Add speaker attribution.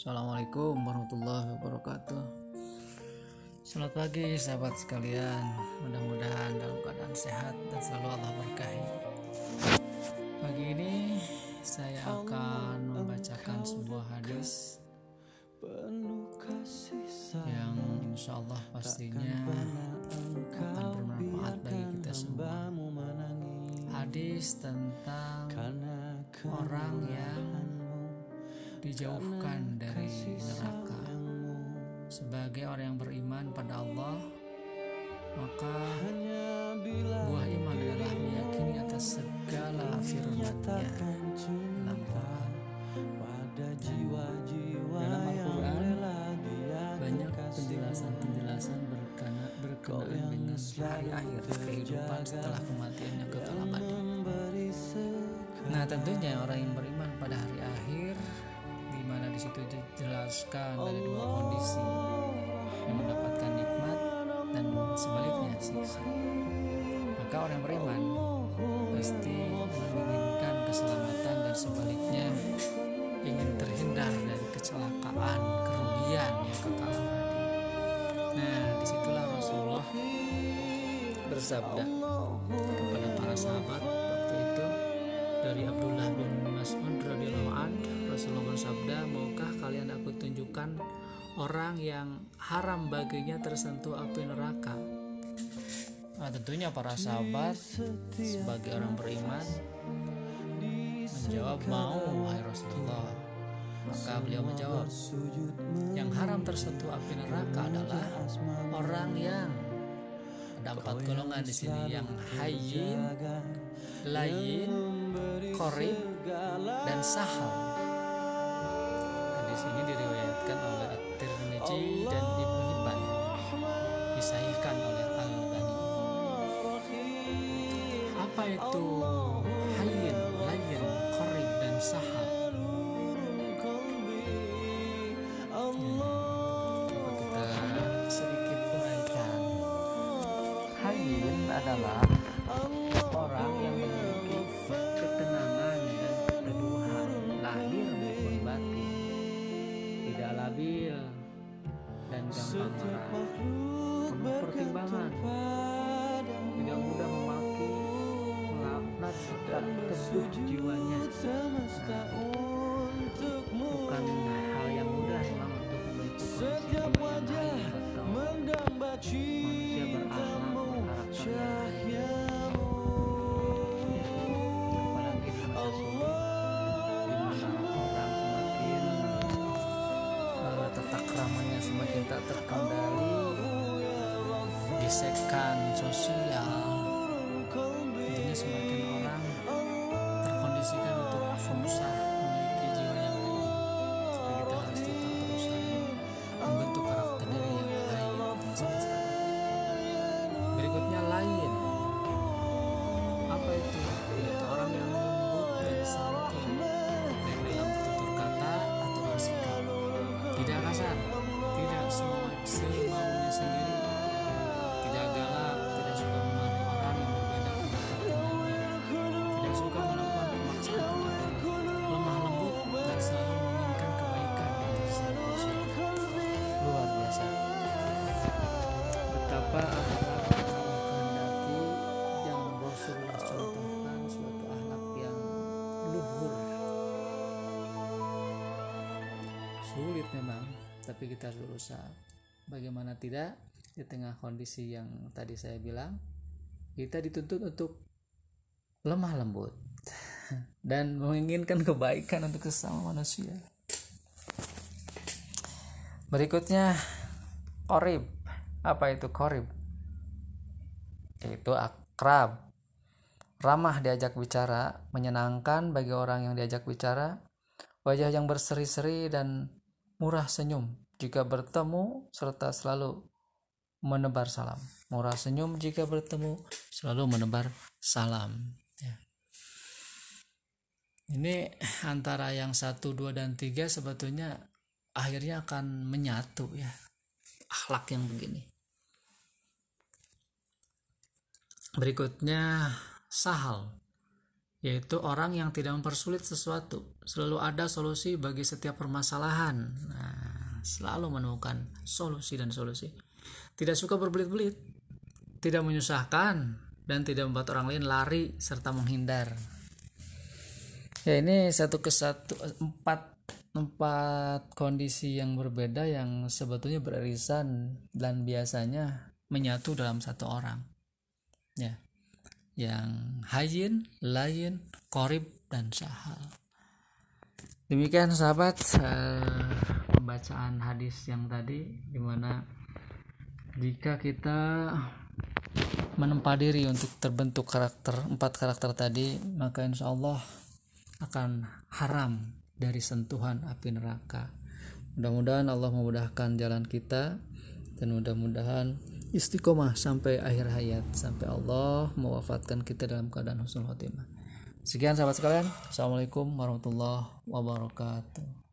Speaker 1: Assalamualaikum warahmatullahi wabarakatuh. Selamat pagi sahabat sekalian. Mudah-mudahan dalam keadaan sehat dan selalu Allah berkahi. Pagi ini saya akan membacakan sebuah hadis Yang insya Allah pastinya akan bermanfaat bagi kita semua. Hadis tentang orang yang dijauhkan dari neraka. sebagai orang yang beriman pada Allah maka buah iman adalah meyakini atas segala firman-Nya. dalam Quran dalam Al-Quran banyak penjelasan-penjelasan berkenaan, berkenaan dengan hari akhir kehidupan setelah kematian yang kekal abadi nah tentunya orang yang beriman pada hari akhir mana di situ dijelaskan ada dua kondisi yang mendapatkan nikmat dan sebaliknya siksa. Maka orang yang beriman pasti menginginkan keselamatan dan sebaliknya ingin terhindar dari kecelakaan, kerugian yang kekal abadi. Nah, di situlah Rasulullah bersabda kepada para sahabat waktu itu dari Abdullah bin Mas'ud radhiyallahu anhu Rasulullah bersabda maukah kalian aku tunjukkan orang yang haram baginya tersentuh api neraka nah, tentunya para sahabat sebagai orang beriman menjawab mau wahai Rasulullah maka beliau menjawab yang haram tersentuh api neraka adalah orang yang ada empat golongan di sini yang hayyin, layin, korib, dan sahal. Di sini diriwayatkan oleh At-Tirmizi dan Ibnu Hibban, disahihkan oleh Al-Albani. Apa itu hayyin, layin, korib, dan sahal? Coba kita sedikit uraikan. Hayyin adalah teduh jiwanya. Nah, bukan hal yang mudah memang untuk memiliki kondisi manusia berakhlak berkarakter tata keramanya semakin tak terkendali. Gesekan sosial tidak semaunya sendiri. Tidak galak tidak suka memarahi orang yang berbeda tidak suka melakukan pemaksaan lemah lembut dan selalu menginginkan kebaikan sesama luar biasa. Betapa sulit memang tapi kita harus berusaha. Bagaimana tidak di tengah kondisi yang tadi saya bilang kita dituntut untuk lemah lembut dan menginginkan kebaikan untuk sesama manusia. Berikutnya korib. Apa itu korib? Yaitu akrab. Ramah diajak bicara menyenangkan bagi orang yang diajak bicara. Wajah yang berseri-seri dan murah senyum. Jika bertemu serta selalu menebar salam. Murah senyum jika bertemu selalu menebar salam. Ya. ini antara yang satu dua dan tiga sebetulnya akhirnya akan menyatu ya. Akhlak yang begini. Berikutnya sahal yaitu orang yang tidak mempersulit sesuatu. Selalu ada solusi bagi setiap permasalahan. Nah, selalu menemukan solusi dan solusi. Tidak suka berbelit-belit tidak menyusahkan dan tidak membuat orang lain lari serta menghindar. Ya ini satu kesatu empat empat kondisi yang berbeda yang sebetulnya beririsan dan biasanya menyatu dalam satu orang. Ya yang hayin, lain, korib dan sahal demikian sahabat uh, pembacaan hadis yang tadi di mana jika kita menempa diri untuk terbentuk karakter empat karakter tadi maka insya Allah akan haram dari sentuhan api neraka. Mudah-mudahan Allah memudahkan jalan kita dan mudah-mudahan istiqomah sampai akhir hayat sampai Allah mewafatkan kita dalam keadaan husnul khotimah. Sekian sahabat sekalian. Assalamualaikum warahmatullahi wabarakatuh.